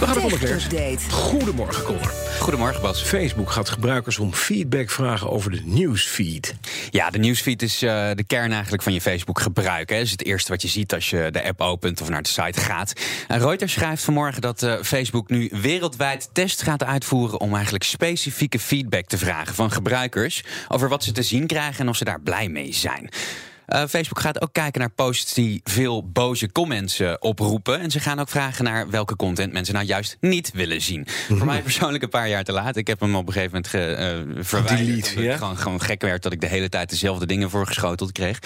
We gaan naar. Goedemorgen, Conor. Goedemorgen, Bas. Facebook gaat gebruikers om feedback vragen over de nieuwsfeed. Ja, de nieuwsfeed is eh, de kern eigenlijk van je Facebook gebruiken. Dat is het eerste wat je ziet als je de app opent of naar de site gaat. En Reuters schrijft vanmorgen dat eh, Facebook nu wereldwijd tests gaat uitvoeren om eigenlijk specifieke feedback te vragen van gebruikers over wat ze te zien krijgen en of ze daar blij mee zijn. Uh, Facebook gaat ook kijken naar posts die veel boze comments uh, oproepen. En ze gaan ook vragen naar welke content mensen nou juist niet willen zien. Voor mij persoonlijk een paar jaar te laat. Ik heb hem op een gegeven moment ge, uh, verwijderd. Delete, ja? gewoon, gewoon gek werd dat ik de hele tijd dezelfde dingen voorgeschoteld kreeg.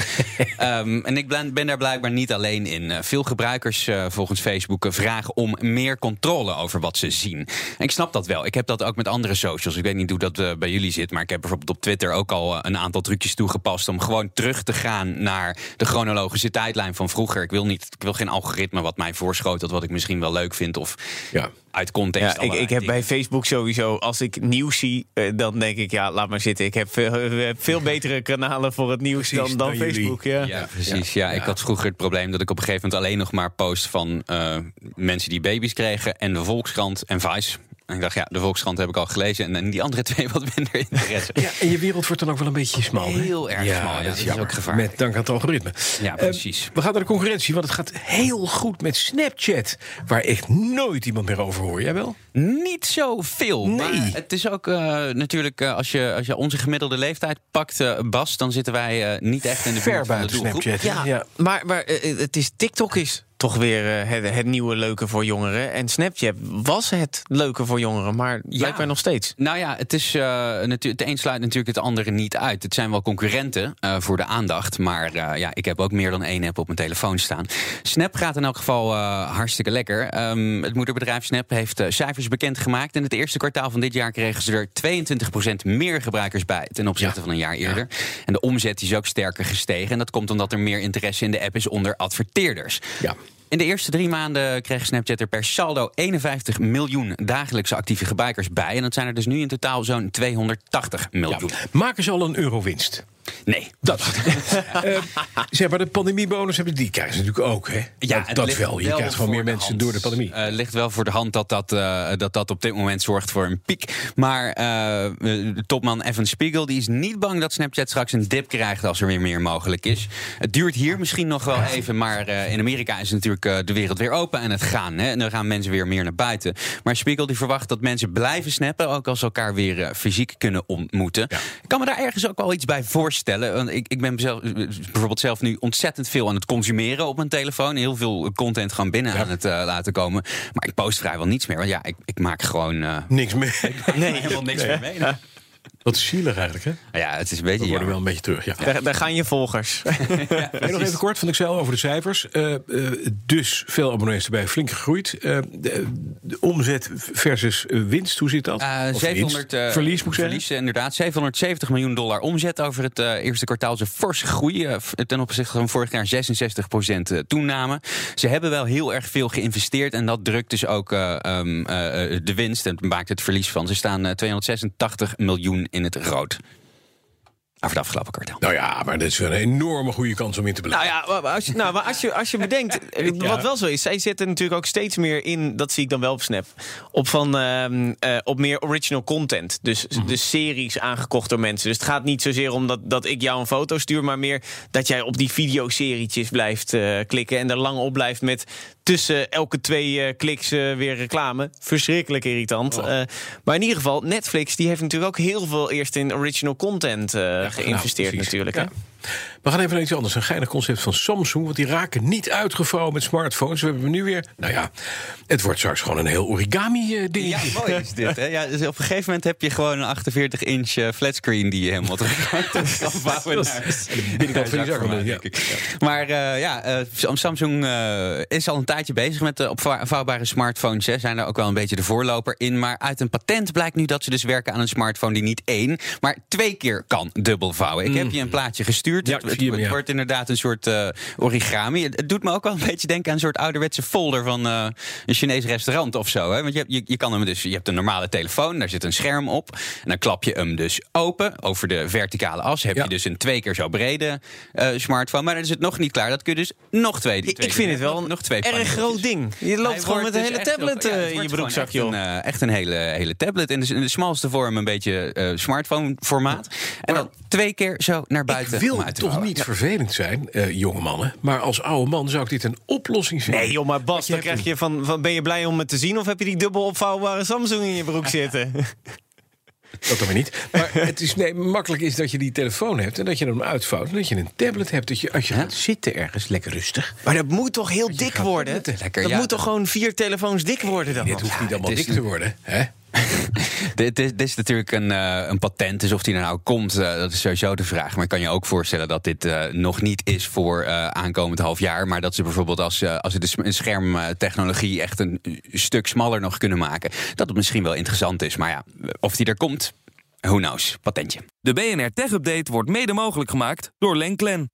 um, en ik ben, ben, daar blijkbaar niet alleen in. veel gebruikers volgens Facebook vragen om meer controle over wat ze zien. En ik snap dat wel. Ik heb dat ook met andere socials. Ik weet niet hoe dat bij jullie zit. Maar ik heb bijvoorbeeld op Twitter ook al een aantal trucjes toegepast om gewoon terug te gaan naar de chronologische tijdlijn van vroeger. Ik wil, niet, ik wil geen algoritme wat mij voorschotelt, wat ik misschien wel leuk vind. Of ja. uit context. Ja, ik, ik heb bij Facebook sowieso, als ik nieuws zie, dan denk ik, ja, laat maar zitten. Ik heb veel, veel betere kanalen voor het nieuws Precies, dan, dan dan Facebook. Ja. Ja, precies. Ja. ik had vroeger het probleem dat ik op een gegeven moment alleen nog maar post van uh, mensen die baby's kregen en de Volkskrant en Vice. En ik dacht, ja, de Volkskrant heb ik al gelezen. En die andere twee wat minder interesse. Ja, en je wereld wordt dan ook wel een beetje smal. hè? Heel erg ja, smal. Ja, dat is, is jammer. ook gevaarlijk. Met dank aan het algoritme. Ja, Eh, precies. we gaan naar de concurrentie, want het gaat heel goed met Snapchat. Waar echt nooit iemand meer over hoort. Jij wel? Niet zoveel. Nee. Maar het is ook eh, natuurlijk, eh, als, je, als je onze gemiddelde leeftijd pakt, eh, Bas, dan zitten wij eh, niet echt in de Ver buurt van de doelgroep. Snapchat. Ja, maar, maar het is, TikTok is toch weer eh, het, het nieuwe leuke voor jongeren. En Snapchat was het leuke voor jongeren, maar blijkbaar nog steeds. Nou ja, het, is, natu- het een sluit natuurlijk het andere niet uit. Het zijn wel concurrenten uh, voor de aandacht. Maar ja, ik heb ook meer dan één app op mijn telefoon staan. Snap gaat in elk geval hartstikke lekker. Um, het moederbedrijf Snap heeft cijfers bekendgemaakt. In het eerste kwartaal van dit jaar kregen ze er 22% meer gebruikers bij ten opzichte Ja. van een jaar eerder. En de omzet is ook sterker gestegen. En dat komt omdat er meer interesse in de app is onder adverteerders. Ja. In de eerste drie maanden kreeg Snapchat er per saldo 51 miljoen dagelijkse actieve gebruikers bij. En dat zijn er dus nu in totaal zo'n 280 Ja. miljoen. Maken ze al een euro winst? Nee. Dat. Eh, zeg maar, de pandemiebonus hebben die krijgen ze natuurlijk ook, hè? dat het dat wel. Je krijgt gewoon meer mensen hand. door de pandemie. Eh, ligt wel voor de hand dat dat, eh, dat dat op dit moment zorgt voor een piek. Maar de topman Evan Spiegel die is niet bang dat Snapchat straks een dip krijgt als er weer meer mogelijk is. Het duurt hier misschien nog wel even, maar in Amerika is natuurlijk de wereld weer open en het gaan. Hè, en dan gaan mensen weer meer naar buiten. Maar Spiegel die verwacht dat mensen blijven snappen, ook als ze elkaar weer fysiek kunnen ontmoeten. Ja. Kan me daar ergens ook wel iets bij voorstellen. Want ik, ik ben zelf, bijvoorbeeld zelf nu ontzettend veel aan het consumeren op mijn telefoon. Heel veel content gewoon binnen aan het eh, laten komen. Maar ik post vrijwel niets meer. Want ja, ik, ik maak gewoon eh, Niks meer. nee, helemaal niks meer mee. Wat zielig eigenlijk, hè? Nou Ja, het is een We beetje worden wel een beetje terug. Ja. Daar, daar gaan je volgers. En nog even kort van Excel over de cijfers. Eh, eh, dus veel abonnees erbij, flink gegroeid. Eh, de, de omzet versus winst, hoe zit dat? Eh, Of 700, winst? eh, Verlies, moet ik zeggen? verlies, inderdaad. 770 miljoen dollar omzet over het eh, eerste kwartaal. is een forse groei. ten opzichte van vorig jaar 66% toename. Ze hebben wel heel erg veel geïnvesteerd. En dat drukt dus ook eh, ehm, eh, eh, de winst. En maakt het verlies van. Ze staan eh, 286 miljoen in het rood. Over het afgelopen kwartaal. Nou ja, maar dit is wel een enorme goede kans om in te blijven. Nou ja, maar als je, nou, maar als je, als je bedenkt, eh, Ja. wat wel zo is, zij zetten natuurlijk ook steeds meer in, dat zie ik dan wel op Snap, op, van, ehm, eh, op meer original content. Dus, dus series aangekocht door mensen. Dus het gaat niet zozeer om dat, dat ik jou een foto stuur, maar meer dat jij op die videoserietjes blijft eh, klikken en er lang op blijft met tussen elke twee eh, kliks eh, weer reclame. Verschrikkelijk irritant. Eh, maar in ieder geval, Netflix die heeft natuurlijk ook heel veel eerst in original content geïnvesteerd natuurlijk. Ja. Hè? We gaan even naar iets anders. Een geinig concept van Samsung. Want die raken niet uitgevouwen met smartphones. We hebben nu weer. Nou ja, het wordt straks gewoon een heel origami-ding. Ja, mooi is dit. Hè? Ja, dus op een gegeven moment heb je gewoon een 48-inch flatscreen die je helemaal terug kan vouwen. De binnenkant van die zak. Ja. Maar uh, ja, uh, Samsung uh, is al een tijdje bezig met de opvouwbare smartphones. Ze zijn daar ook wel een beetje de voorloper in. Maar uit een patent blijkt nu dat ze dus werken aan een smartphone die niet één, maar twee keer kan dubbel vouwen. Ik heb je een plaatje gestuurd. Ja, het, ja. wordt inderdaad een soort uh, origami. Het, doet me ook wel een beetje denken aan een soort ouderwetse folder van uh, een Chinees restaurant of zo. Hè? Want je, je, je kan hem dus, je hebt een normale telefoon, daar zit een scherm op. En dan klap je hem dus open over de verticale as. Heb Ja. je dus een twee keer zo brede uh, smartphone. Maar dan is het nog niet klaar. Dat kun je dus nog twee. die Ik, twee ik vind het wel nog, twee erg groot ding. Je loopt Hij gewoon met een dus hele echt tablet ja, eh, in je broekzak, gewoon joh. Echt een, eh, echt een hele, hele tablet. In de, in de smalste vorm een beetje eh, smartphone formaat. En dan twee keer zo naar Ik buiten. wil uit te toch niet vervelend zijn, eh, jonge mannen. Maar als oude man zou ik dit een oplossing vinden. Nee joh, maar Bas, dan krijg je van, van... Ben je blij om het te zien of heb je die dubbel opvouwbare Samsung in je broek zitten? Dat dan weer niet. Maar het is nee, makkelijk is dat je die telefoon hebt en dat je hem uitvouwt. En dat je een tablet hebt. Dat je als je gaat zitten ergens lekker rustig. Maar dat moet toch heel dik worden? Lekker, dat ja. moet toch gewoon vier telefoons dik worden dan? Dit hoeft niet allemaal dik te worden. Hè? Dit is, dit is natuurlijk een, eh, een patent, dus of die nou komt, eh, dat is sowieso de vraag. Maar ik kan je ook voorstellen dat dit eh, nog niet is voor aankomend half jaar. Maar dat ze bijvoorbeeld als, als ze de schermtechnologie echt een stuk smaller nog kunnen maken, dat het misschien wel interessant is. Maar ja, of die er komt, who knows, patentje. De BNR Tech Update wordt mede mogelijk gemaakt door Lenklen.